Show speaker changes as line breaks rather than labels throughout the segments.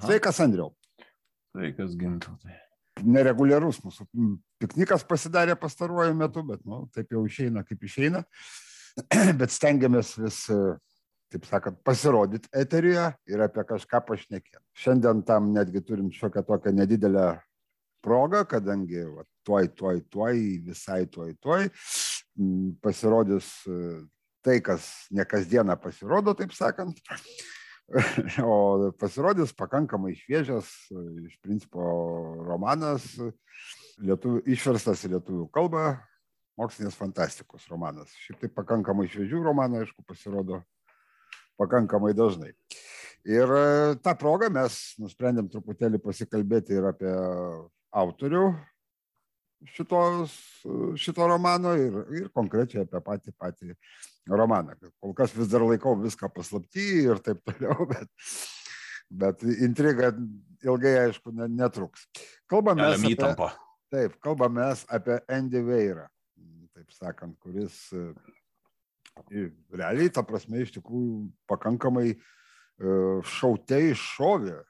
Sveikas, Andriau.
Sveikas, gintautai.
Nereguliarus mūsų piknikas pasidarė pastaruoju metu, bet, nu, taip jau išeina, kaip išeina. bet stengiamės vis, taip sakant, pasirodyti eterijoje ir apie kažką pašnekėti. Šiandien tam netgi turim šiokią tokią nedidelę progą, kadangi va, tuoj, tuoj, tuoj, visai tuoj, tuoj pasirodys tai, kas ne kasdieną pasirodo, taip sakant. O pasirodys pakankamai šviežias, iš principo, romanas, lietuvių, išverstas į lietuvių kalbą, mokslinės fantastikos romanas. Šiaip tai pakankamai šviežių romanų, aišku, pasirodo pakankamai dažnai. Ir e, tą progą mes nusprendėm truputėlį pasikalbėti ir apie autorių šitos, šito romano ir, ir konkrečiai apie patį patį romaną. Kol kas vis dar laikau viską paslapti ir taip toliau, bet, bet intriga ilgai, aišku, netruks. Kalbame
apie įtampą.
Taip, kalbame apie Andy Veirą, taip sakant, kuris realiai, ta prasme, iš tikrųjų pakankamai šautai šovė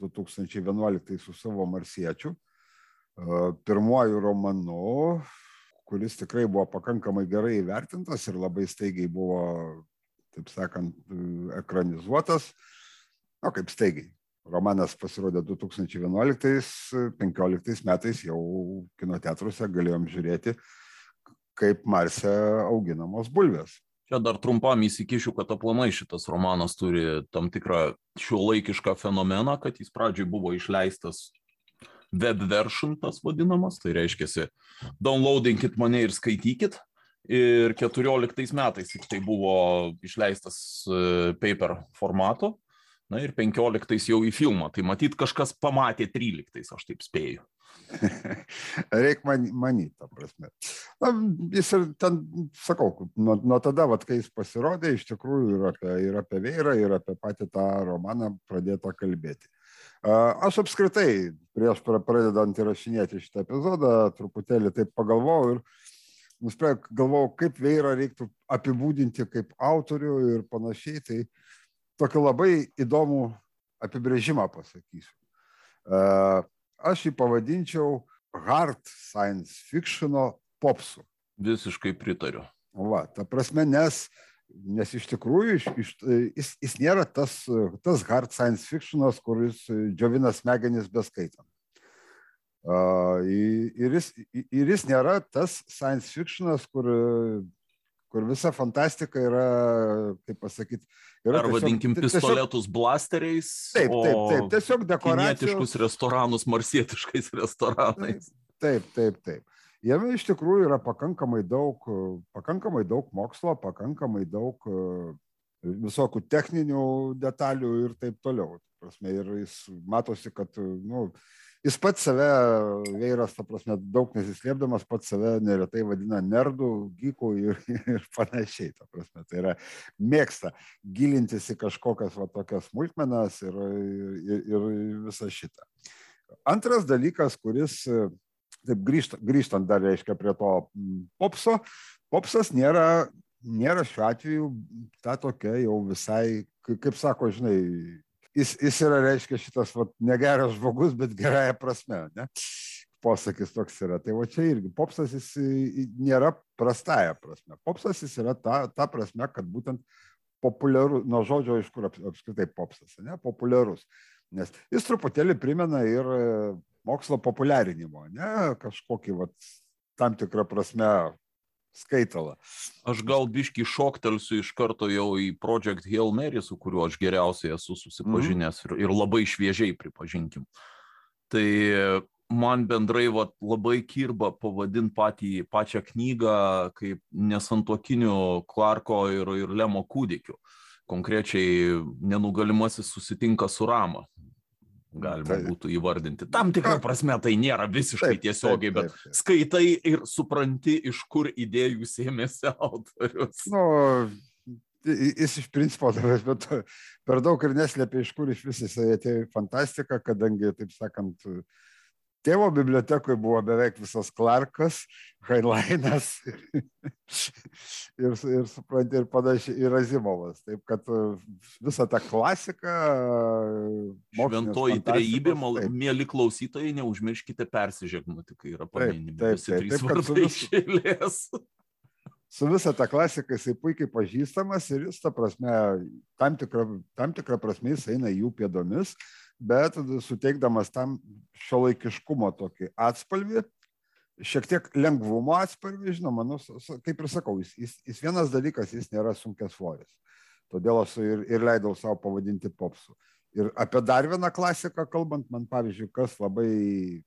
2011 su savo marsiečiu. Pirmuoju romanu, kuris tikrai buvo pakankamai gerai įvertintas ir labai staigiai buvo, taip sakant, ekranizuotas. Na, kaip staigiai. Romanas pasirodė 2011-2015 metais, jau kinoteatruose galėjom žiūrėti, kaip Marse auginamos bulvės.
Čia dar trumpam įsikišiu, kad aplamai šitas romanas turi tam tikrą šiuolaikišką fenomeną, kad jis pradžioj buvo išleistas web version tas vadinamas, tai reiškia, downloadinkit mane ir skaitykit. Ir 14 metais tai buvo išleistas e, paper formato, na ir 15 jau į filmą. Tai matyt, kažkas pamatė 13, aš taip spėju.
Reikia man, manyti, ta prasme. Na, jis ir ten, sakau, nuo, nuo tada, vat, kai jis pasirodė, iš tikrųjų ir apie, ir apie Veirą, ir apie patį tą romaną pradėta kalbėti. Aš apskritai, prieš pradedant įrašinėti šitą epizodą, truputėlį taip pagalvojau ir nusprendžiau, galvojau, kaip Veirą reiktų apibūdinti kaip autorių ir panašiai. Tai tokį labai įdomų apibrėžimą pasakysiu. Aš jį pavadinčiau hard science fictiono popsu.
Visiškai pritariu.
Va, ta prasme, nes uh, nes iš tikrųjų iš, iš, jis, jis nėra tas, tas hard science fictionas, kuris džiovina smegenis beskaitant. Uh, ir, jis, ir jis nėra tas science fictionas, kur, kur visa fantastika yra, kaip pasakyti, yra.
Ar vadinkim pistoletus tiesiog, blasteriais.
Taip, taip, taip, tiesiog dekoracijos.
Kinietiškus restoranus marsietiškais restoranais.
Taip, taip, taip jame iš tikrųjų yra pakankamai daug, pakankamai daug mokslo, pakankamai daug e, visokių techninių detalių ir taip toliau. Prasme, ir jis matosi, kad nu, jis pats save, Veiras, ta prasme, daug nesislėpdamas, pats save neretai vadina nerdų, gykų ir, ir panašiai. Ta prasme, tai yra mėgsta gilintis į kažkokias va, tokias smulkmenas ir, ir, ir visą šitą. Antras dalykas, kuris taip grįžtant, grįžtant dar, reiškia, prie to mm, popso, popsas nėra, nėra šiuo atveju ta tokia jau visai, kaip sako, žinai, jis, jis yra, reiškia, šitas vat, negeras žmogus, bet gerąją prasme, ne? Posakis toks yra. Tai va čia irgi popsas jis nėra prastąją prasme. Popsas jis yra ta, ta prasme, kad būtent populiarus, nuo žodžio iš kur apskritai popsas, ne, populiarus. Nes jis truputėlį primena ir mokslo populiarinimo, ne kažkokį vat, tam tikrą prasme skaitalą.
Aš gal biški šoktelsiu iš karto jau į Project Hail Mary, su kuriuo aš geriausiai esu susipažinęs mm. ir, ir labai šviežiai pripažinkim. Tai man bendrai vat, labai kirba pavadinti patį, pačią knygą kaip nesantokinių Clarko ir, ir Lemo kūdikių. Konkrečiai nenugalimasis susitinka su Rama galima tai. būtų įvardinti. Tam tikrą prasme tai nėra visiškai taip, tiesiogiai, taip, taip, taip. bet skaitai ir supranti, iš kur idėjų sėmėsi autorius.
Nu, jis iš principo, bet per daug ir neslėpia, iš kur iš vis jisai atėjo į fantastiką, kadangi, taip sakant, tėvo bibliotekoje buvo beveik visas Clarkas, Heinleinas ir, ir, ir supranti, ir panašiai, ir Azimovas. Taip kad e, visą tą klasiką.
Šventoji trejybė, mėly klausytojai, neužmirškite persižegnuti, kai yra paminimi. Taip, taip, taip, taip su, vis,
su visą tą klasiką jisai puikiai pažįstamas ir jis, ta prasme, tam tikrą, tam tikrą prasme jis eina jų pėdomis bet suteikdamas tam šiuolaikiškumo tokį atspalvį, šiek tiek lengvumo atspalvį, žinoma, nu, kaip ir sakau, jis, jis, jis vienas dalykas, jis nėra sunkės svoris. Todėl aš ir, ir leidau savo pavadinti popsu. Ir apie dar vieną klasiką kalbant, man pavyzdžiui, kas labai,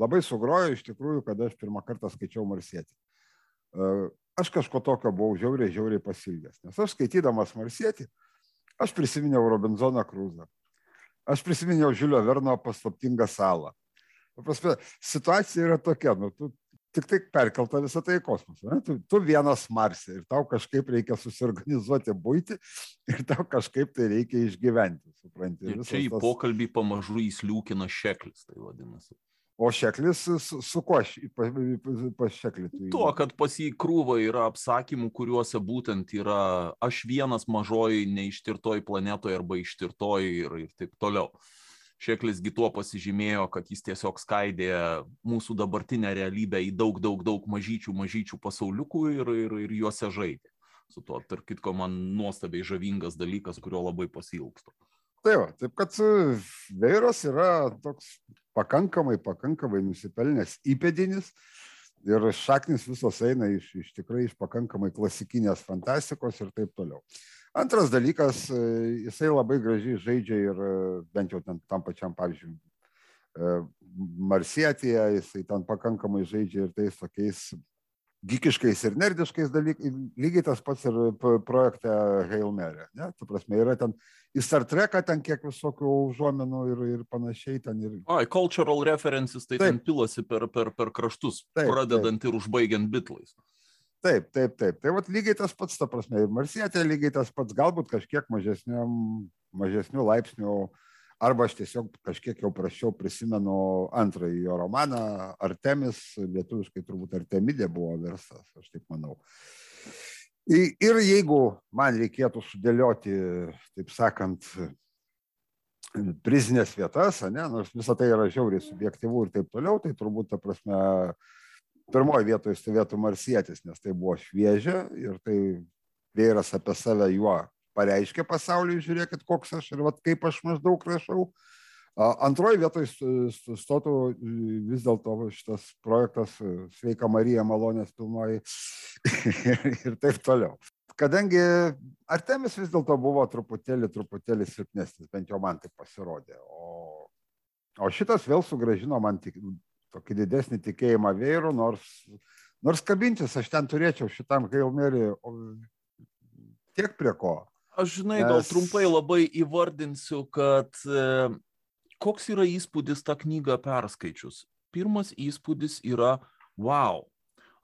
labai sugrojo iš tikrųjų, kada aš pirmą kartą skaičiau Marsietį. E, aš kažko tokio buvau žiauriai, žiauriai pasilgęs. Nes aš skaitydamas Marsietį, aš prisiminiau Robinzoną Krūzą aš prisiminiau Žiulio Verno paslaptingą salą. Prasme, situacija yra tokia, nu, tu tik tai perkelta visą tai į kosmosą. Ne? Tu, tu vienas Marsė ir tau kažkaip reikia susiorganizuoti būti ir tau kažkaip tai reikia išgyventi. Supranti,
ir čia į tas... pokalbį pamažu įsliūkina šeklis, tai vadinasi.
O šeklis su, su kuo pas šeklį?
Tuo, kad pas jį krūva yra apsakymų, kuriuose būtent yra aš vienas mažoji neištirtoj planetoje arba ištirtoj ir, ir taip toliau. Šeklisgi tuo pasižymėjo, kad jis tiesiog skaidė mūsų dabartinę realybę į daug, daug, daug mažyčių, mažyčių pasauliukų ir, ir, ir juose žaidė. Su tuo, tarp kitko, man nuostabiai žavingas dalykas, kurio labai pasilgstu.
Tai va, taip kad Veiras yra toks pakankamai, pakankamai nusipelnęs įpėdinis ir šaknis visos eina iš, iš tikrai iš pakankamai klasikinės fantastikos ir taip toliau. Antras dalykas, jisai labai gražiai žaidžia ir bent jau ten, tam pačiam, pavyzdžiui, Marsietėje, jisai ten pakankamai žaidžia ir tais tokiais gikiškais ir nerdiškais dalykais, lygiai tas pats ir projekte Hail Mary. Ne? Tu prasme, yra ten į Star Treką ten kiek visokių užuomenų ir, ir panašiai ten. Ir...
Ai, cultural references, tai taip. ten pilasi per, per, per kraštus, taip, pradedant taip. ir užbaigiant bitlais.
Taip, taip, taip. Tai vat lygiai tas pats, ta prasme, ir Marsietė lygiai tas pats, galbūt kažkiek mažesnių laipsnių uh, arba aš tiesiog kažkiek jau prašiau prisimenu antrąjį jo romaną Artemis, lietuviškai turbūt Artemidė buvo versas, aš taip manau. Ir jeigu man reikėtų sudėlioti, taip sakant, prizinės vietas, ne, nors visą tai yra žiauriai subjektivų ir taip toliau, tai turbūt, ta prasme, pirmoji vietoje stovėtų Marsietis, nes tai buvo šviežia ir tai vėras apie save juo pareiškė pasauliui, žiūrėkit, koks aš ir vat, kaip aš maždaug rašau. Antroji vietoje stotų vis dėlto šitas projektas Sveika Marija, malonės pilnoji ir taip toliau. Kadangi Artemis vis dėlto buvo truputėlį, truputėlį silpnesnis, bent jau man tai pasirodė. O, o šitas vėl sugražino man tik, tokį didesnį tikėjimą vėrų, nors, nors kabintis aš ten turėčiau šitam Hailmerį tiek prie ko.
Aš žinai, gal Nes... trumpai labai įvardinsiu, kad e, koks yra įspūdis tą knygą perskaičius. Pirmas įspūdis yra wow.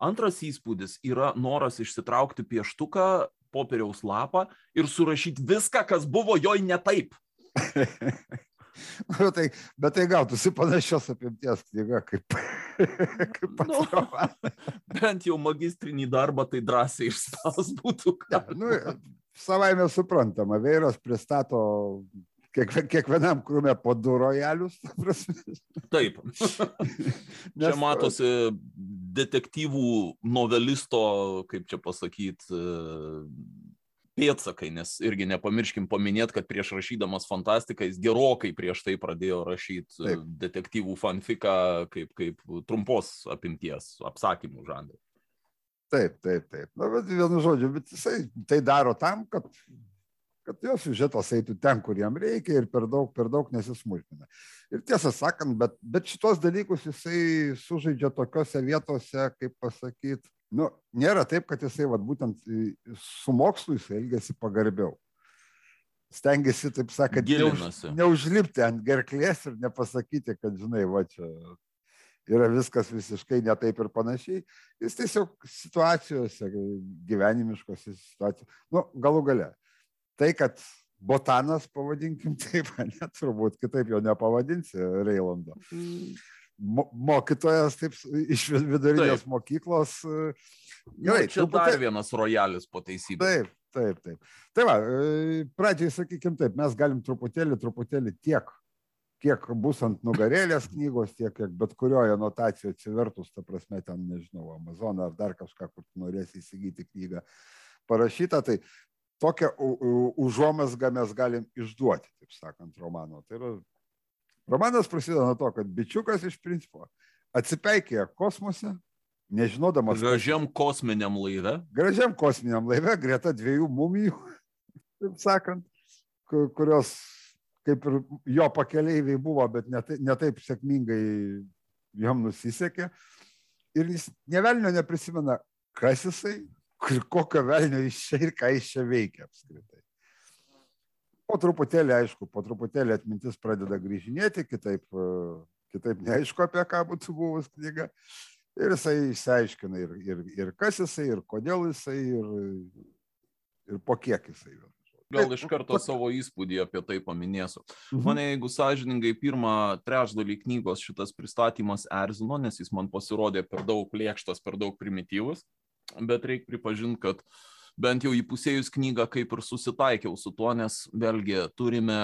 Antras įspūdis yra noras išsitraukti pieštuką, popieriaus lapą ir surašyti viską, kas buvo joj ne taip.
nu, tai, bet tai gautųsi panašios apimties knyga kaip, kaip pats nu,
bent jau magistrinį darbą tai drąsiai išspaus būtų.
Ja, nu, savaime suprantama, Veiras pristato kiek, kiekvienam krūmė po du rojalius.
Taip. Nes... Čia matosi detektyvų novelisto, kaip čia pasakyti, pėtsakai, nes irgi nepamirškim paminėti, kad prieš rašydamas fantastiką jis gerokai prieš tai pradėjo rašyti detektyvų fanfiką kaip, kaip trumpos apimties apsakymų žanrą.
Taip, taip, taip. Na, bet vienu žodžiu, bet jisai tai daro tam, kad, kad jo siužetas eitų ten, kur jam reikia ir per daug, per daug nesismulkina. Ir tiesą sakant, bet, bet šitos dalykus jisai sužaidžia tokiose vietose, kaip pasakyti, nu, nėra taip, kad jisai vat, būtent su mokslu jisai elgesi pagarbiau. Stengiasi, taip sakant, neuž, neužlipti ant gerklės ir nepasakyti, kad, žinai, va čia yra viskas visiškai ne taip ir panašiai. Jis tiesiog situacijose, gyvenimiškose situacijose, nu, galų gale. Tai, kad botanas, pavadinkim taip, net turbūt kitaip jo nepavadinsi Reilando. Mm. mokytojas taip iš vidurinės taip. mokyklos.
E, gerai, nu, čia truputį... dar vienas rojalis po teisybės.
Taip, taip, taip. Tai va, e, pradžiai sakykim taip, mes galim truputėlį, truputėlį tiek, kiek bus ant nugarėlės knygos, tiek, kiek bet kurioje anotacijoje atsivertus, ta prasme, ten, nežinau, Amazon ar dar kažką, kur norės įsigyti knygą parašyta, tai tokią užuomasgą mes galim išduoti, taip sakant, romano. Tai yra Romanas prasideda nuo to, kad bičiukas iš principo atsipeikėja kosmose, nežinodamas.
Gražiam kosminiam laive.
Gražiam kosminiam laive, greta dviejų mumijų, taip sakant, kurios kaip ir jo pakeleiviai buvo, bet netaip ne taip sėkmingai jam nusisekė. Ir jis nevelnio neprisimena, kas jisai, kokio velnio iš čia ir ką iš čia veikia apskritai po truputėlį, aišku, po truputėlį atmintis pradeda grįžinėti, kitaip, kitaip neaišku, apie ką būtų buvus knyga. Ir jisai išsiaiškina ir, ir, ir kas jisai, ir kodėl jisai, ir, ir po kiek jisai.
Gal iš karto savo įspūdį apie tai paminėsiu. Mhm. Mane, jeigu sąžiningai, pirmą trečdalį knygos šitas pristatymas erzino, nes jis man pasirodė per daug lėkštas, per daug primityvus, bet reikia pripažinti, kad bent jau įpusėjus knygą kaip ir susitaikiau su tuo, nes vėlgi turime,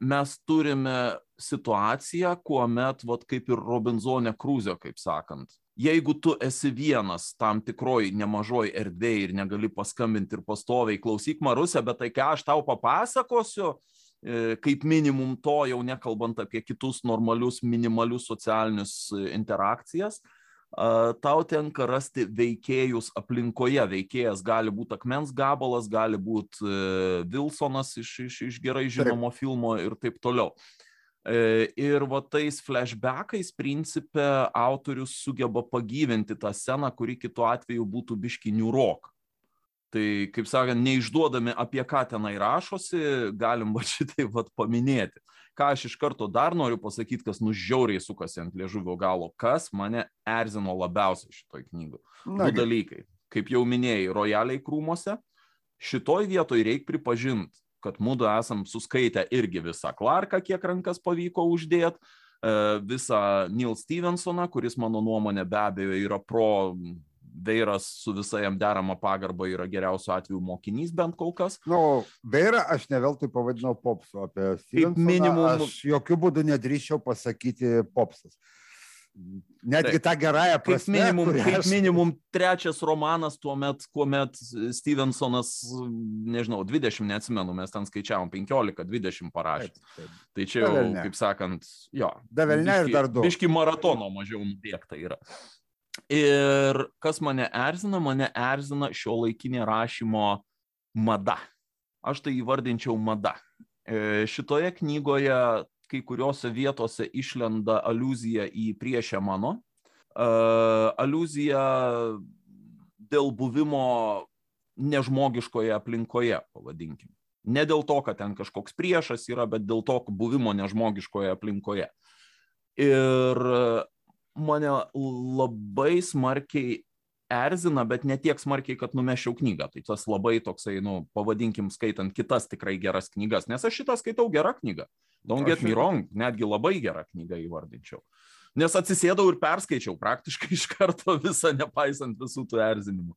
mes turime situaciją, kuomet, vat, kaip ir Robinzonė Krūzio, kaip sakant, jeigu tu esi vienas tam tikroj nemažoj erdvėje ir negali paskambinti ir pastoviai klausyk Marusė, bet tai ką aš tau papasakosiu, e, kaip minimum to, jau nekalbant apie kitus normalius, minimalius socialinius e, interakcijas, tau tenka rasti veikėjus aplinkoje. Veikėjas gali būti akmens gabalas, gali būti Wilsonas iš, iš, iš gerai žinomo taip. filmo ir taip toliau. Ir va tais flashbackais principė autorius sugeba pagyvinti tą sceną, kuri kitu atveju būtų biškinių rok. Tai, kaip sakant, neišduodami apie ką tenai rašosi, galim va šitai va paminėti ką aš iš karto dar noriu pasakyti, kas nužiauriai sukasi ant liežuvio galo, kas mane erzino labiausiai šitoj knygui. Du dalykai. Kaip jau minėjai, rojaliai krūmose, šitoj vietoj reikia pripažinti, kad mūdu esam suskaitę irgi visą Clarką, kiek rankas pavyko uždėti, e, visą Neil Stevensoną, kuris mano nuomonė be abejo yra pro Veiras su visai jam derama pagarba yra geriausiu atveju mokinys bent kol kas.
Nu, Veira aš ne veltui pavadinau popsu apie Stevensoną. Minimum... Aš jokių būdų nedrįščiau pasakyti popsas. Netgi tą gerąją prasme.
Kaip minimum, aš... kaip minimum trečias romanas tuo met, kuomet Stevensonas, nežinau, 20, neatsimenu, mes ten skaičiavom 15, 20 parašė. Taip, taip. Tai čia jau, kaip sakant, jo.
Davelne ir dar du.
Biški maratono mažiau nubėgta yra. Ir kas mane erzina, mane erzina šio laikinė rašymo mada. Aš tai įvardinčiau mada. E, šitoje knygoje kai kuriuose vietose išlenda aluzija į priešę mano. E, aluzija dėl buvimo nežmogiškoje aplinkoje, pavadinkim. Ne dėl to, kad ten kažkoks priešas yra, bet dėl to buvimo nežmogiškoje aplinkoje. Ir mane labai smarkiai erzina, bet ne tiek smarkiai, kad numešiau knygą. Tai tas labai toksai, nu, pavadinkim, skaitant kitas tikrai geras knygas, nes aš šitą skaitau gerą knygą. Don't get me wrong, netgi labai gerą knygą įvardinčiau. Nes atsisėdau ir perskaičiau praktiškai iš karto visą, nepaisant visų tų erzinimų.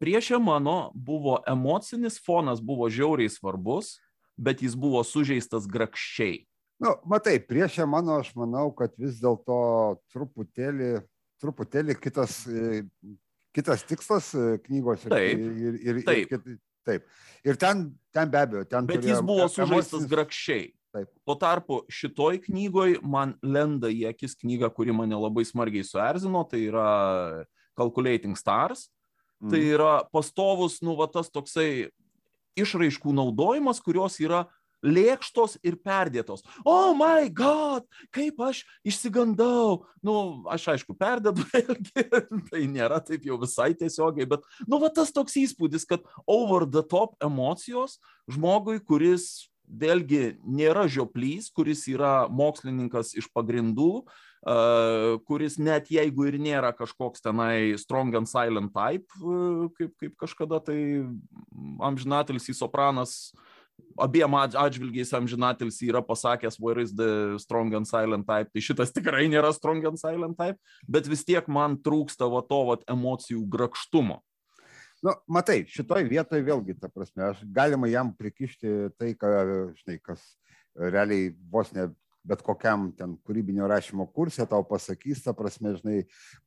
Priešė mano buvo emocinis fonas, buvo žiauriai svarbus, bet jis buvo sužeistas grakščiai.
Nu, matai, priešė mano, aš manau, kad vis dėlto truputėlį, truputėlį kitas, e, kitas tikslas e, knygos.
Taip.
Ir, ir, taip. Ir, taip. Ir ten, ten be abejo, ten.
Bet jis buvo sužaistas emocinis... grakščiai. Taip. Tuo tarpu šitoj knygoj man lenda į akis knyga, kuri mane labai smarkiai suerzino, tai yra Calculating Stars. Mm. Tai mhm. yra pastovus, nu, va tas toksai išraiškų naudojimas, kurios yra lėkštos ir perdėtos. Oh my god, kaip aš išsigandau. Nu, aš aišku, perdedu, tai nėra taip jau visai tiesiogiai, bet, nu, va tas toks įspūdis, kad over the top emocijos žmogui, kuris vėlgi nėra žioplys, kuris yra mokslininkas iš pagrindų, Uh, kuris net jeigu ir nėra kažkoks tenai strong and silent type, uh, kaip, kaip kažkada tai amžinatelis į sopranas abiem atžvilgiais amžinatilis yra pasakęs, where is the strong and silent type, tai šitas tikrai nėra strong and silent type, bet vis tiek man trūksta va to va, emocijų grakštumo.
Nu, matai, šitoj vietoje vėlgi, ta prasme, aš galima jam prikišti tai, ką, žinai, kas realiai vos ne bet kokiam ten kūrybinio rašymo kursė tau pasakys, ta prasme, žinai,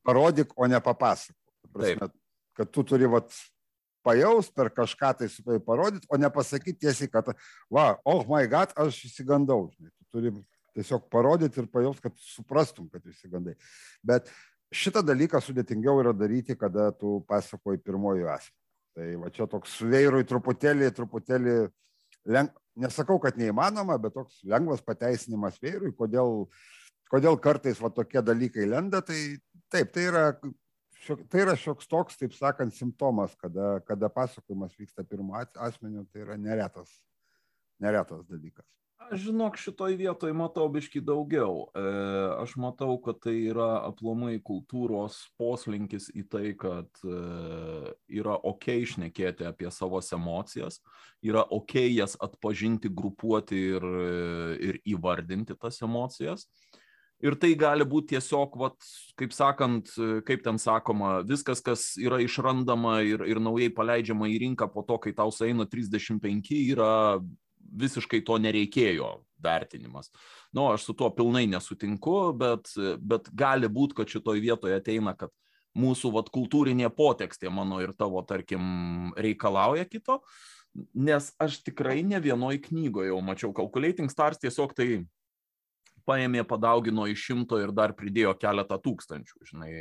parodyk, o ne papasakok. Prasme, Taip. kad tu turi vat, pajaust per kažką tai su tai parodyti, o ne pasakyti tiesiai, kad, va, oh my god, aš įsigandau. Žinai, tu turi tiesiog parodyti ir pajaust, kad suprastum, kad įsigandai. Bet šitą dalyką sudėtingiau yra daryti, kada tu pasakoji pirmojų asmenį. Tai va čia toks vėrui truputėlį, truputėlį, leng... nesakau, kad neįmanoma, bet toks lengvas pateisinimas vėrui, kodėl, kodėl kartais va tokie dalykai lenda, tai taip, tai yra, šiok, tai yra šioks toks, taip sakant, simptomas, kada, kada pasakojimas vyksta pirmo asmeniu, tai yra neretas, neretas dalykas.
Aš žinok, šitoj vietoj matau biški daugiau. E, aš matau, kad tai yra aplamai kultūros poslinkis į tai, kad e, yra ok išnekėti apie savo emocijas, yra ok jas atpažinti, grupuoti ir, ir įvardinti tas emocijas. Ir tai gali būti tiesiog, vat, kaip sakant, kaip ten sakoma, viskas, kas yra išrandama ir, ir naujai paleidžiama į rinką po to, kai tau sueina 35, yra visiškai to nereikėjo vertinimas. Nu, aš su tuo pilnai nesutinku, bet, bet gali būti, kad šitoj vietoje ateina, kad mūsų vat, kultūrinė potekstė mano ir tavo, tarkim, reikalauja kito, nes aš tikrai ne vienoj knygoje jau mačiau, Calculating Stars tiesiog tai paėmė, padaugino iš šimto ir dar pridėjo keletą tūkstančių, žinai,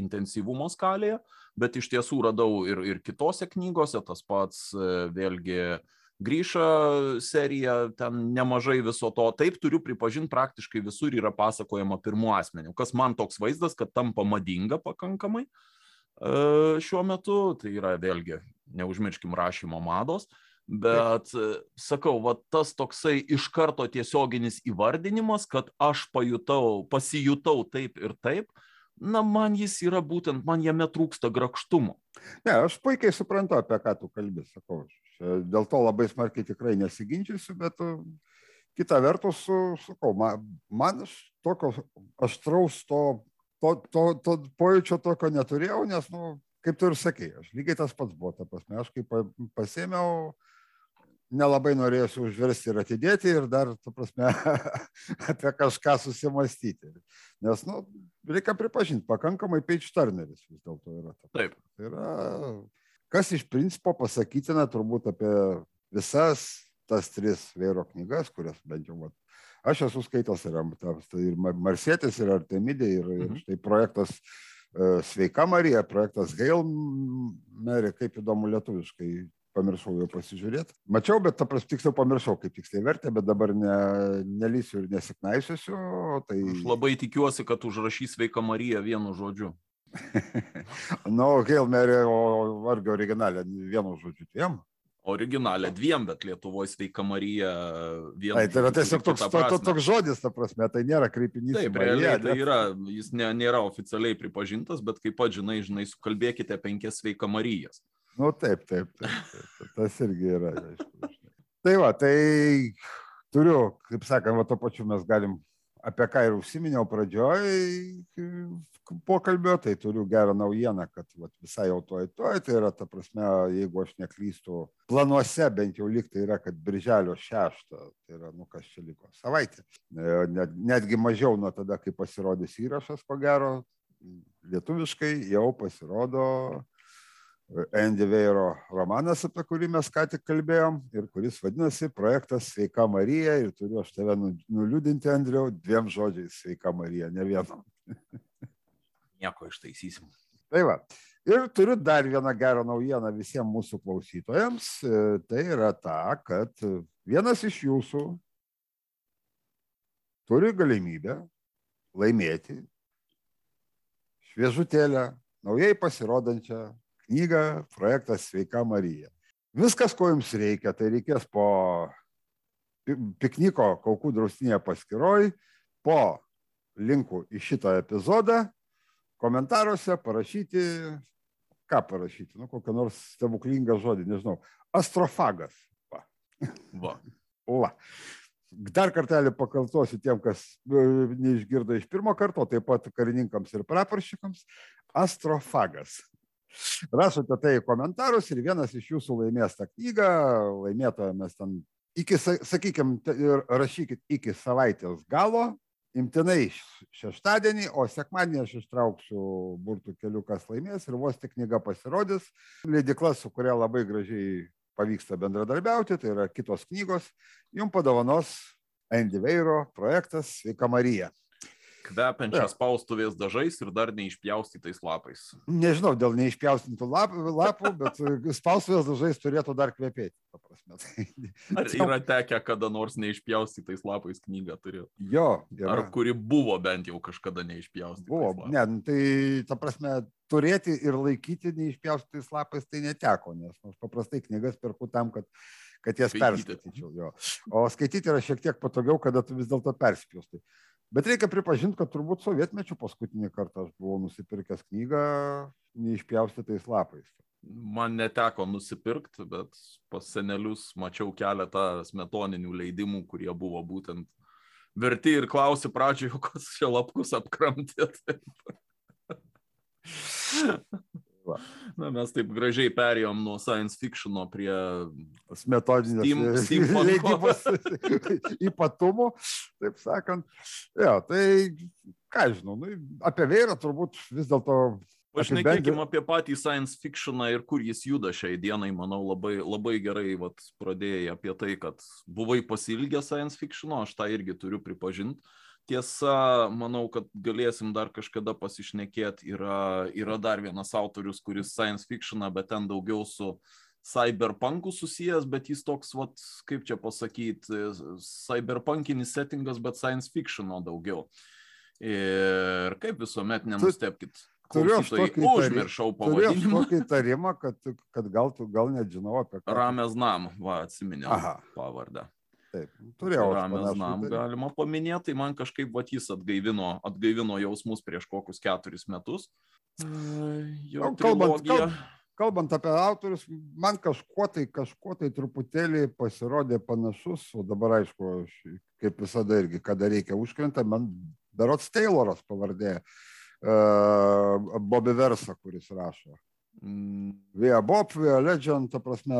intensyvumo skalėje, bet iš tiesų radau ir, ir kitose knygose tas pats vėlgi uh, grįža serija, ten nemažai viso to. Taip turiu pripažinti, praktiškai visur yra pasakojama pirmu asmeniu, kas man toks vaizdas, kad tampa madinga pakankamai e, šiuo metu, tai yra vėlgi, neužmirškim rašymo mados, bet sakau, va tas toksai iš karto tiesioginis įvardinimas, kad aš pajutau, pasijutau taip ir taip, na, man jis yra būtent, man jame trūksta grakštumo.
Ne, aš puikiai suprantu, apie ką tu kalbė, sakau. Dėl to labai smarkiai tikrai nesiginčysiu, bet uh, kita vertus, sakau, man, man tokio aštraus to, to, to, to pojūčio tokio neturėjau, nes, nu, kaip tu ir sakei, aš lygiai tas pats buvo, ta prasme, aš kaip pasėmiau, nelabai norėsiu užversti ir atidėti ir dar, tu prasme, apie kažką susimastyti. Nes, nu, reikia pripažinti, pakankamai page turneris vis dėlto yra.
Taip.
Tai yra, kas iš principo pasakytina turbūt apie visas tas tris vėro knygas, kurias bent jau, vat, aš esu skaitęs ir, tai ir Marsėtis, ir Artemidė, ir, mhm. ir štai projektas e, Sveika Marija, projektas Hail Mary, kaip įdomu lietuviškai pamiršau jau pasižiūrėti. Mačiau, bet ta prasme tiksliau pamiršau, kaip tiksliai vertė, bet dabar ne, nelysiu ir nesiknaisiuosiu. Tai...
Aš labai tikiuosi, kad užrašys Sveika Marija vienu žodžiu.
nu, Hail Mary, o argi originalė vienu žodžiu dviem?
Originalė dviem, bet Lietuvoje sveika Marija vienu.
Tai, tai yra tiesiog toks, to, to, toks žodis, ta prasme, tai nėra kreipinys.
Taip, realiai tai yra, jis ne, nėra oficialiai pripažintas, bet kaip pat žinai, žinai, sukalbėkite penkias sveika Marijas.
Nu taip, taip, taip, taip. Tas irgi yra. Tai va, tai turiu, kaip sakant, va to pačiu mes galim, apie ką ir užsiminiau pradžioj pokalbio, tai turiu gerą naujieną, kad va, visai jau toj toj, tai yra, ta prasme, jeigu aš neklystu, planuose bent jau liktai yra, kad birželio 6, tai yra, nu kas čia liko, savaitė. E, net, netgi mažiau nuo tada, kai pasirodys įrašas, ko gero, lietuviškai jau pasirodo Andy Veiro romanas, apie kurį mes ką tik kalbėjom ir kuris vadinasi projektas Sveika Marija ir turiu aš tave nu, nuliūdinti, Andriau, dviem žodžiais Sveika Marija, ne vienu.
Nieko ištaisysim.
Tai va. Ir turiu dar vieną gerą naujieną visiems mūsų klausytojams. E, tai yra ta, kad vienas iš jūsų turi galimybę laimėti šviežutėlę, naujai pasirodančią knygą projektas Sveika Marija. Viskas, ko jums reikia, tai reikės po pikniko Kaukų draustinėje paskiroj, po linkų į šitą epizodą, komentaruose parašyti, ką parašyti, nu, kokią nors stebuklingą žodį, nežinau, astrofagas. Va.
Va.
La. Dar kartelį pakartosiu tiem, kas e, neišgirdo iš pirmo karto, taip pat karininkams ir praparšykams. Astrofagas. Rašote tai komentarus ir vienas iš jūsų laimės tą knygą, laimėtoją mes ten iki, sakykime, rašykit iki savaitės galo, imtinai šeštadienį, o sekmadienį aš ištrauksiu burtų kelių, kas laimės ir vos tik knyga pasirodys. Leidikla, su kuria labai gražiai pavyksta bendradarbiauti, tai yra kitos knygos, jums padovanos Andy Veiro projektas Sveika Marija
kvepiančias spaustuvės dažais ir dar neišpjaustytais lapais.
Nežinau, dėl neišpjaustytų lap, lapų, bet spaustuvės dažais turėtų dar kvepėti.
Ar yra tekę kada nors neišpjaustytais lapais knygą turėti?
Jo. Yra.
Ar kuri buvo bent jau kažkada neišpjaustytais?
Buvo, ne, nu, tai ta prasme, turėti ir laikyti neišpjaustytais lapais tai neteko, nes aš paprastai knygas perku tam, kad kad jas perskaityčiau. Jo. O skaityti yra šiek tiek patogiau, kada tu vis dėlto perspjūstai. Bet reikia pripažinti, kad turbūt sovietmečių paskutinį kartą aš buvau nusipirkęs knygą neišpjaustytais lapais.
Man neteko nusipirkti, bet pas senelius mačiau keletą smetoninių leidimų, kurie buvo būtent verti ir klausi pradžioje, kas čia lapkus apkramtė. Na, mes taip gražiai perėjom nuo science fictiono prie
metodinės leidybos ypatumų, taip sakant. Ja, tai, ką žinau, nu, apie vėrą turbūt vis dėlto
Pašnekėkime apie patį science fictioną ir kur jis juda šiai dienai, manau, labai, labai gerai vat, pradėjai apie tai, kad buvai pasilgę science fictiono, aš tą irgi turiu pripažinti. Tiesa, manau, kad galėsim dar kažkada pasišnekėti. Yra, yra dar vienas autorius, kuris science fictioną, bet ten daugiau su cyberpunku susijęs, bet jis toks, vat, kaip čia pasakyti, cyberpunkinis settingas, bet science fictiono daugiau. Ir kaip visuomet nenustepkit.
Turiu aš tokį
užmiršau pavadinimą.
Turiu tokį įtarimą, kad, kad gal tu gal nežinau apie ką.
Ramės nam, va, atsiminiau pavardę.
Taip, turėjau.
Ramės nam galima paminėti, tai man kažkaip vat jis atgaivino, atgaivino jausmus prieš kokius keturis metus.
Jo, kalbant, kalbant, kalbant apie autorius, man kažkuo tai, kažkuo tai truputėlį pasirodė panašus, o dabar aišku, aš, kaip visada irgi, kada reikia užkrenta, man Berots Tayloras pavardė, uh, Bobby Versa, kuris rašo. Mm. Via Bob, Via Legend, ta prasme,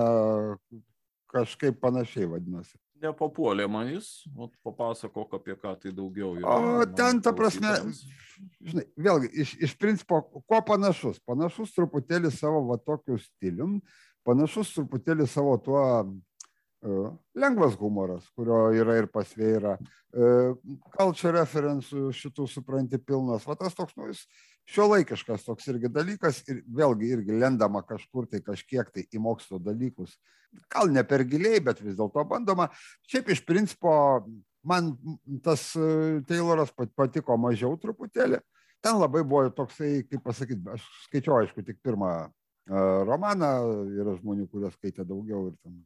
kažkaip panašiai vadinasi
nepapuolė man jis, papasakok apie ką tai daugiau.
Yra, o ten, ta prasme, žinai, vėlgi, iš, iš principo, kuo panašus? Panašus truputėlį savo va tokiu stilium, panašus truputėlį savo tuo uh, lengvas humoras, kurio yra ir pasvėra, uh, culture referencų šitų supranti pilnas, va tas toks, nu, jis šio laikiškas toks irgi dalykas ir vėlgi irgi lendama kažkur tai kažkiek tai į mokslo dalykus. Gal ne per giliai, bet vis dėlto bandoma. Šiaip iš principo man tas e, Tayloras patiko mažiau truputėlį. Ten labai buvo toksai, kaip pasakyti, aš skaičiau aišku tik pirmą e, romaną, yra žmonių, kurie skaitė daugiau ir, ten,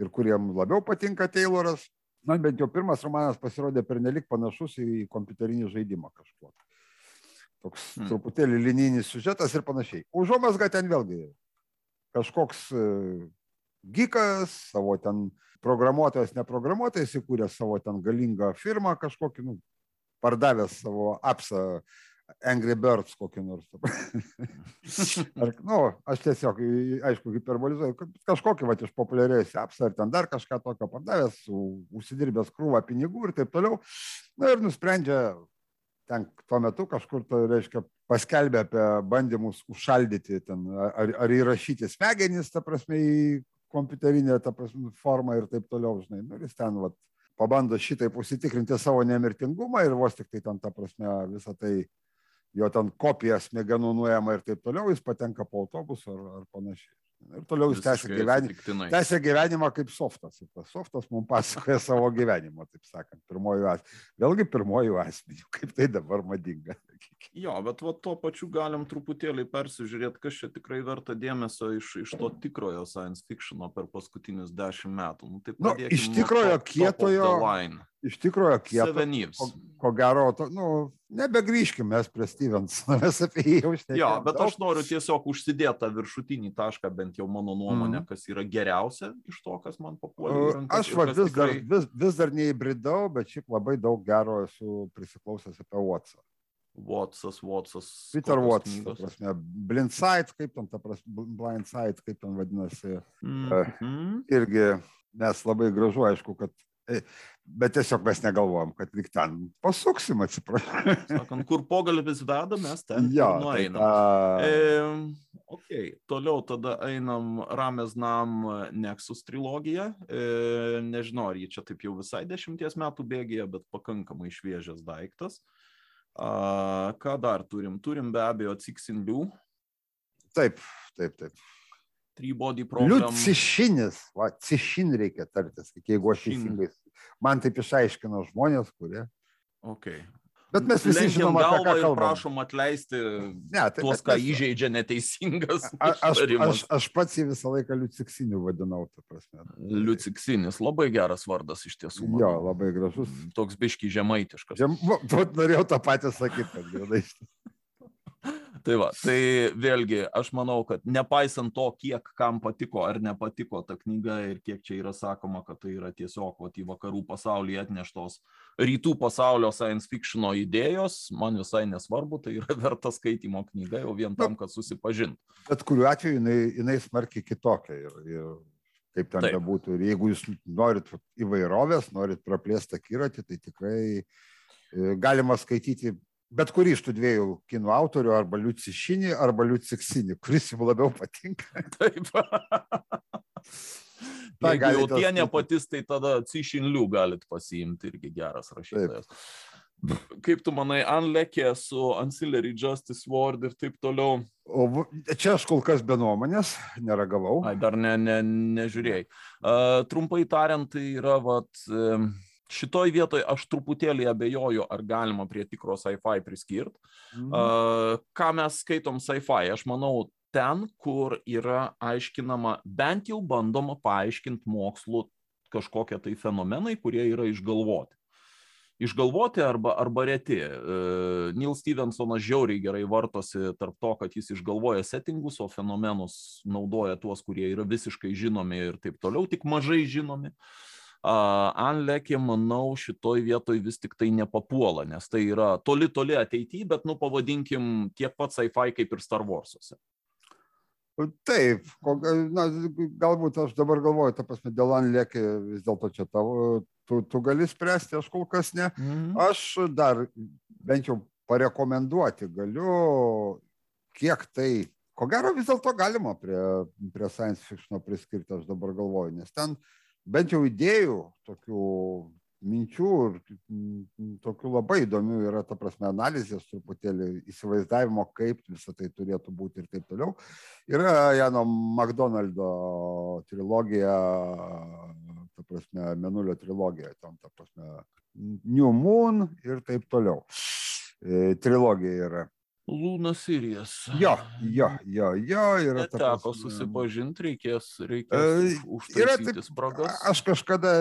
ir kuriem labiau patinka Tayloras. Man bent jau pirmas romanas pasirodė pernelik panašus į kompiuterinį žaidimą kažkuo toks hmm. truputėlį linijinis siužetas ir panašiai. Užuomasga ten vėlgi kažkoks e, gikas, savo ten programuotojas, neprogramuotojas, įkūrė savo ten galingą firmą kažkokį, nu, pardavęs savo apsą Angry Birds kokį nors. ar, nu, aš tiesiog, aišku, hiperbolizuoju, kažkokį va iš populiarėjus apsą ar ten dar kažką tokio pardavęs, užsidirbęs krūvą pinigų ir taip toliau. Na ir nusprendžia ten tuo metu kažkur, tai reiškia, paskelbė apie bandymus užšaldyti ten, ar, ar įrašyti smegenys, ta prasme, į kompiuterinę ta prasme, formą ir taip toliau, žinai. Nu, ir jis ten, vat, pabando šitaip užsitikrinti savo nemirtingumą ir vos tik tai ten, ta prasme, visą tai jo ten kopija smegenų nuėjama ir taip toliau, jis patenka po autobusu ar, ar panašiai. Ir toliau jis tęsia gyvenimą, tęsia gyvenimą kaip softas. Ir tas softas mums pasakoja savo gyvenimą, taip sakant, pirmojų asmenį. Vėlgi pirmojų asmenį, kaip tai dabar madinga.
Jo, bet va tuo pačiu galim truputėlį persižiūrėti, kas čia tikrai verta dėmesio iš, iš to tikrojo science fictiono per paskutinius dešimt metų.
Nu, tai nu, iš tikrojo top, kietojo. Iš tikrojo kietojo. Ko, ko gero, to, nu, nebegrįžkime mes prie Stevens, mes apie jį jau šnekėjome.
Jo, bet daug. aš noriu tiesiog užsidėti tą viršutinį tašką, bent jau mano nuomonė, mm. kas yra geriausia iš to, kas man papuolė.
Aš va, vis, tikrai... dar, vis, vis dar neįbridau, bet šiaip labai daug gero esu prisiklausęs apie Watsą.
Watsas, Watsas.
Peter prasme, Blindside, kaip ten, ta prasme, Blindside, kaip ten vadinasi. Mm -hmm. Irgi mes labai gražu, aišku, kad, e, bet tiesiog mes negalvojam, kad lik ten pasuksim, atsiprašau.
Sakant, kur pogalbis veda, mes ten
ja, nueinam. Tai ta...
e, ok, toliau tada einam Ramės Nam Nexus trilogija. E, nežinau, ar jie čia taip jau visai dešimties metų bėgėje, bet pakankamai šviežias daiktas. A, ką dar turim? Turim be abejo Ciksinlių.
Taip, taip, taip.
Tribody problem.
Liucišinis, va, cišin reikia tartis, jeigu aš teisingai. Man taip išaiškino žmonės, kurie.
Okay.
Bet mes visi Lenkiam žinom, apie ką kalbame.
Prašom atleisti ne, tai, tuos, ką mes... įžeidžia neteisingas.
A, aš, aš, aš pats jį visą laiką liuciksiniu vadinau, ta prasme.
Liuciksinis, labai geras vardas iš tiesų.
Man. Jo, labai gražus.
Toks biški žemaitiškas.
Žem, norėjau tą patį sakyti, kad gerai.
Tai va, tai vėlgi aš manau, kad nepaisant to, kiek kam patiko ar nepatiko ta knyga ir kiek čia yra sakoma, kad tai yra tiesiog va, į vakarų pasaulį atneštos rytų pasaulio science fictiono idėjos, man visai nesvarbu, tai yra verta skaitimo knyga jau vien tam, kad susipažintų.
Bet kuriuo atveju jinai, jinai smarkiai kitokia ir, ir kaip ten bebūtų. Ir jeigu jūs norit įvairovės, norit praplėsti akiratį, tai tikrai e, galima skaityti bet kurį iš tų dviejų kinų autorių, arba Liucišinį, arba Liuciksinį, kuris jums labiau patinka.
Taip. Na, Jeigu jau tie nepatistai, tada Cišinlių galit pasiimti irgi geras rašytojas. Taip. Kaip tu manai, Anlekė su Ancillary Justice Ward ir taip toliau?
O čia aš kol kas be nuomonės, neragavau.
Ai, dar ne, ne, nežiūrėjai. Uh, trumpai tariant, tai yra, vat, uh, Šitoj vietoj aš truputėlį abejoju, ar galima prie tikro sci-fi priskirti. Mhm. Uh, ką mes skaitom sci-fi? Aš manau, ten, kur yra aiškinama, bent jau bandoma paaiškinti mokslu kažkokie tai fenomenai, kurie yra išgalvoti. Išgalvoti arba, arba reti. Uh, Neil Stevensonas žiauriai gerai vartosi tarp to, kad jis išgalvoja settingus, o fenomenus naudoja tuos, kurie yra visiškai žinomi ir taip toliau, tik mažai žinomi. Uh, Anlekė, manau, šitoj vietoj vis tik tai nepapuola, nes tai yra toli toli ateityje, bet, nu, pavadinkim, tiek pat sci-fi kaip ir Star Warsuose.
Taip, na, galbūt aš dabar galvoju, ta prasme, dėl Anlekė vis dėlto čia tavo, tu, tu gali spręsti, aš kol kas ne. Mhm. Aš dar bent jau parekomenduoti galiu, kiek tai, ko gero vis dėlto galima prie, prie science fiction priskirti, aš dabar galvoju, nes ten uh, bent jau idėjų, tokių minčių ir tokių labai įdomių yra, ta prasme, analizės truputėlį įsivaizdavimo, kaip visą tai turėtų būti ir taip toliau. Yra Jano McDonaldo trilogija, ta prasme, Menulio trilogija, tam, ta prasme, New Moon ir taip toliau. E, trilogija yra.
Lūna Sirijas.
Jo, jo, jo, jo.
Yra Teko susipažinti, reikės, reikės uh, užtaisyti spragas.
Aš kažkada,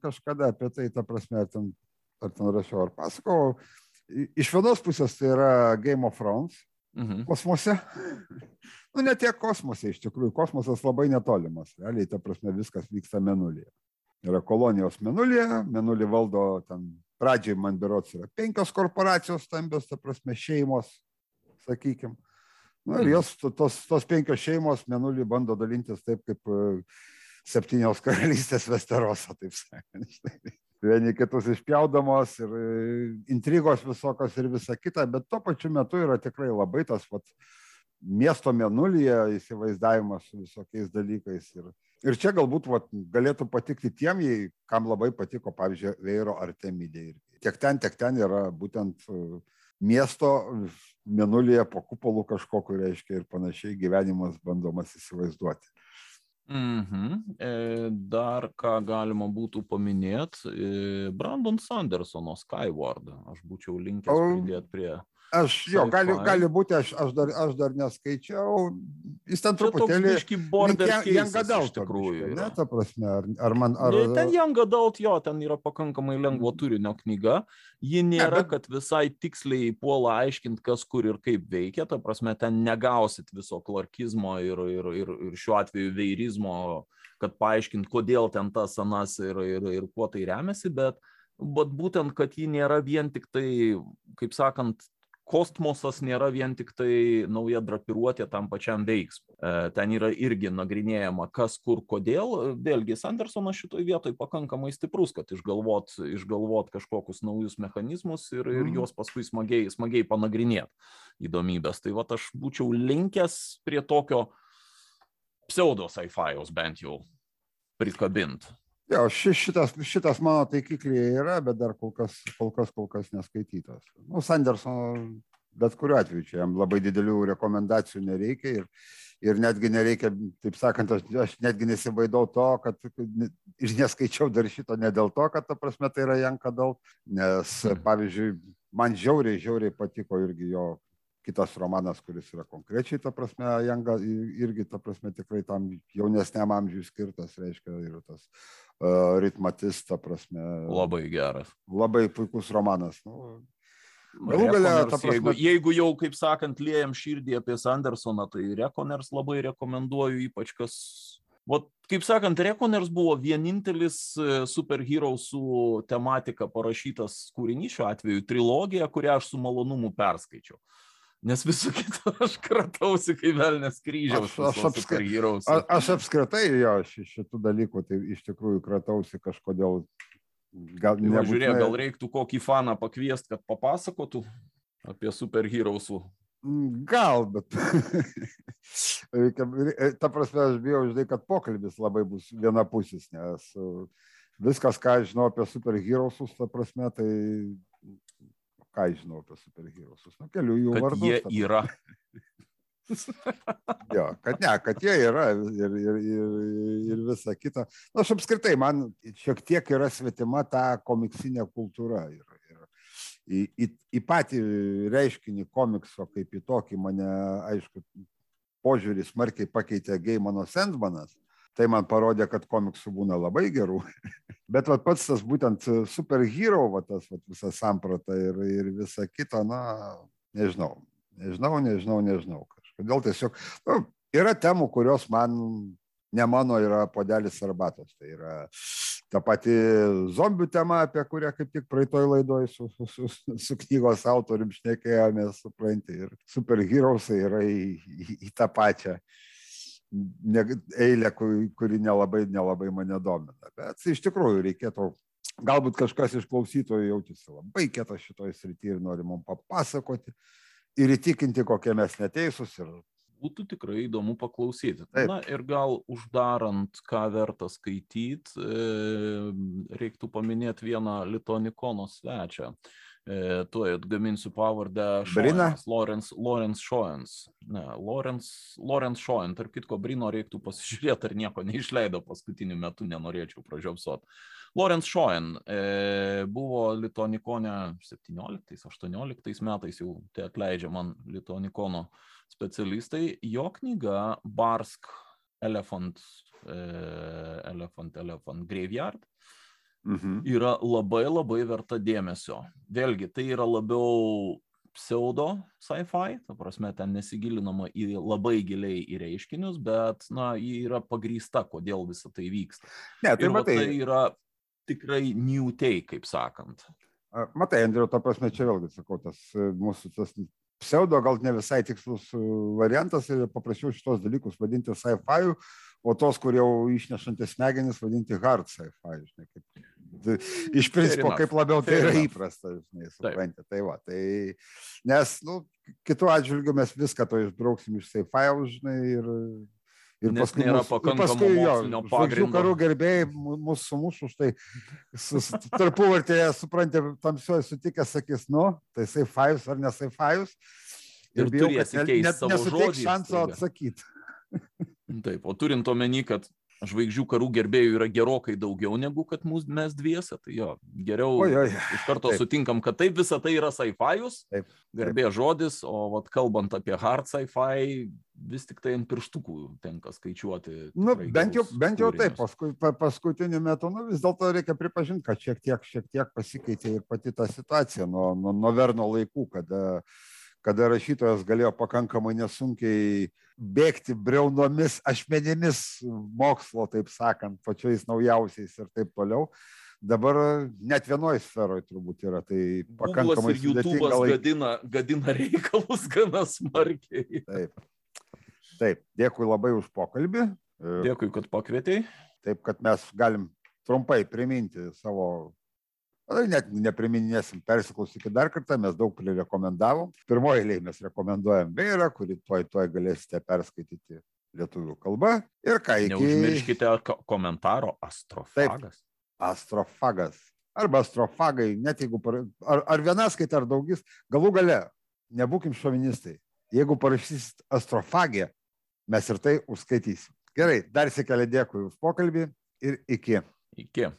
kažkada apie tai, ta prasme, ten, ar ten rašiau, ar pasakau. Iš vienos pusės tai yra Game of Thrones mhm. kosmose. nu, ne tiek kosmose, iš tikrųjų, kosmosas labai netolimas. Realiai, ta prasme, viskas vyksta menulyje. Yra kolonijos menulyje, menulį valdo ten pradžiai man berots yra penkios korporacijos stambios, ta prasme, šeimos, sakykim. Na ir mhm. jos, tos, tos penkios šeimos menulį bando dalintis taip, kaip e, septynios karalystės Vesterosą, taip sakant. Vieni kitus išpjaudamos ir e, intrigos visokios ir visa kita, bet tuo pačiu metu yra tikrai labai tas vat, miesto menulyje įsivaizdavimas su visokiais dalykais. Ir, ir čia galbūt vat, galėtų patikti tiem, jei, kam labai patiko, pavyzdžiui, Veiro Artemidė. Tiek ten, tiek ten yra būtent uh, miesto menulyje po kupolų kažkokiu reiškia ir panašiai gyvenimas bandomas įsivaizduoti.
Mhm. E, dar ką galima būtų paminėti, e, Brandon Sandersono Skyward. Aš būčiau linkęs pridėti prie
Aš jo, gali, gali būti, aš, aš, dar, aš dar neskaičiau. Jis ten truputėlį...
Young
Adult,
tikrųjų.
Ne, ta prasme, ar, ar man... Ar...
Ne, ten Young Adult, jo, ten yra pakankamai lengvo turinio knyga. Ji nėra, ne, bet... kad visai tiksliai puola aiškinti, kas kur ir kaip veikia. Ta prasme, ten negausit viso klarkizmo ir, ir, ir, ir šiuo atveju veirizmo, kad paaiškint, kodėl ten tas anas ir, ir, ir kuo tai remiasi, bet bet būtent, kad ji nėra vien tik tai, kaip sakant, kosmosas nėra vien tik tai nauja drapiruotė tam pačiam veiksmui. E, ten yra irgi nagrinėjama, kas, kur, kodėl. Vėlgi, Sandersonas šitoje vietoje pakankamai stiprus, kad išgalvot, išgalvot kažkokius naujus mechanizmus ir, ir mhm. juos paskui smagiai, smagiai panagrinėti įdomybės. Tai va, aš būčiau linkęs prie tokio pseudo sci-fi'os bent jau prikabint.
Jo, šitas, šitas mano taikiklyje yra, bet dar kol kas, kol kas, kol kas neskaitytas. Nu, Sandersono, bet kuriuo atveju čia jam labai didelių rekomendacijų nereikia ir, ir netgi nereikia, taip sakant, aš, aš netgi nesivaidau to, kad ir neskaičiau dar šito ne dėl to, kad ta prasme tai yra Janka daug, nes mhm. pavyzdžiui, man žiauriai, žiauriai patiko irgi jo kitas romanas, kuris yra konkrečiai, ta prasme, Janga irgi, ta prasme, tikrai tam jaunesniam amžiui skirtas, reiškia, ir tas uh, ritmatis, ta prasme.
Labai geras.
Labai puikus romanas. Nu,
Galų galia, prasme... jeigu, jeigu jau, kaip sakant, liejam širdį apie Sandersoną, tai Rekoners labai rekomenduoju, ypač kas Vat, kaip sakant, Rekoners buvo vienintelis e, superhero su tematika parašytas kūrinys, šiuo atveju trilogija, kurią aš su malonumu perskaičiau nes visų kitų aš kratausi kaip velnės kryžiaus.
Aš, aš, apskri... aš, aš apskritai jo šitų dalykų, tai iš tikrųjų kratausi kažkodėl.
Gal, tai nebūtinai... žiūrėk, gal reiktų kokį faną pakviesti, kad papasakotų apie superherosų.
Mm, gal, bet reikia, ta prasme, aš bijau, žinai, kad pokalbis labai bus vienapusis, nes viskas, ką aš žinau apie superherosus, ta prasme, tai ką žinau apie superherosus, nu, kelių jų
kad
vardus.
Jie tada. yra.
jo, kad ne, kad jie yra ir, ir, ir, ir visa kita. Na, nu, aš apskritai, man šiek tiek yra svetima ta komiksinė kultūra. Ir, ir į, į, į patį reiškinį komikso kaip į tokį mane, aišku, požiūrį smarkiai pakeitė Geimano Sensmanas tai man parodė, kad komiksų būna labai gerų. Bet vat, pats tas būtent superhero, va, tas vat, visa samprata ir, ir visa kita, na, nežinau, nežinau, nežinau, nežinau. Kažkodėl tiesiog nu, yra temų, kurios man, ne mano, yra podelis arbatos. Tai yra ta pati zombių tema, apie kurią kaip tik praeitoj laidoj su, su, su, su knygos autorium šnekėjomės, supranti, ir superherosai yra į, į, į tą pačią ne, eilę, kuri nelabai, nelabai mane domina. Bet iš tikrųjų reikėtų, galbūt kažkas iš klausytojų jaučiasi labai kietas šitoje srityje ir nori mums papasakoti ir įtikinti, kokie mes neteisūs. Ir...
Būtų tikrai įdomu paklausyti. Taip. Na ir gal uždarant, ką verta skaityti, e, reiktų paminėti vieną Litonikono svečią e, tuoj atgaminsiu pavardę Šoenas, Lawrence, Lawrence Šoens. Ne, Lawrence, Lawrence Šoen, tarp kitko, Brino reiktų pasižiūrėti, ar nieko neišleido paskutiniu metu, nenorėčiau pražiopsot. Lawrence Šoen e, buvo Litonikone 17-18 metais, jau tai atleidžia man Litonikono specialistai. Jo knyga Barsk Elephant, e, Elephant, Elephant Graveyard
mhm.
yra labai labai verta dėmesio. Vėlgi, tai yra labiau pseudo sci-fi, ta prasme, ten nesigilinama į labai giliai į reiškinius, bet, na, jį yra pagrįsta, kodėl visą tai vyksta.
Ne, tai,
Ir,
matai,
tai yra tikrai new take, kaip sakant.
Matai, Andriu, ta prasme, čia vėlgi sakau, tas e, mūsų tas pseudo gal ne visai tikslus e, variantas ir paprašiau šitos dalykus vadinti sci-fi, o tos, kur jau išnešantys smegenis, vadinti hard sci-fi, žinai, kaip iš principo, kaip labiau tai yra įprasta, žinai, suprantate. Tai va, tai, nes, nu, kitų atžvilgių mes viską to išbrauksim iš sci-fi, žinai, ir,
ir Nes paskui, mus, ir paskui jo, žvaigždžių
karų gerbėjai mūsų sumušų už tai tarpuvartėje, suprantate, tamsioje sutikė, sakys, nu, tai sci-fi ar ne sci-fi.
Ir, ir bijau, kad
net, net nesuteiks šanso atsakyti.
Taip, o turint omeny, kad žvaigždžių karų gerbėjų yra gerokai daugiau negu kad mūs, mes dviese. Tai jo, geriau
Oi, oi.
iš karto taip. sutinkam, kad taip visa tai yra sci-fius, garbė žodis, o vat, kalbant apie hard sci-fi, vis tik tai ant pirštukų tenka skaičiuoti.
Nu, bent jau, bent jau taip, paskui, pa, paskutiniu metu, nu, vis dėlto reikia pripažinti, kad šiek tiek, šiek tiek pasikeitė ir pati ta situacija nuo, nuo, nuo Verno laikų, kada, kada rašytojas galėjo pakankamai nesunkiai bėgti breunomis ašmenimis mokslo, taip sakant, pačiais naujausiais ir taip toliau. Dabar net vienoje sferoje turbūt yra. Tai pakankamai
ir YouTube'as laik... gadina, gadina reikalus gana smarkiai.
Taip. Taip, dėkui labai už pokalbį.
Dėkui, kad pakvietei.
Taip, kad mes galim trumpai priminti savo net nepriminėsim, persiklausykit dar kartą, mes daug prirekomendavom. Pirmoji eilė mes rekomenduojam Beirą, kurį tuoj tuoj galėsite perskaityti lietuvių kalba. Ir ką iki...
Neužmirškite komentaro astrofagas. Taip,
astrofagas. Arba astrofagai, net jeigu, par... ar, ar vienas skaita, ar daugis, galų gale, nebūkim šovinistai. Jeigu parašysit astrofagę, mes ir tai užskaitysim. Gerai, dar sėkelė dėkui už pokalbį ir iki.
Iki.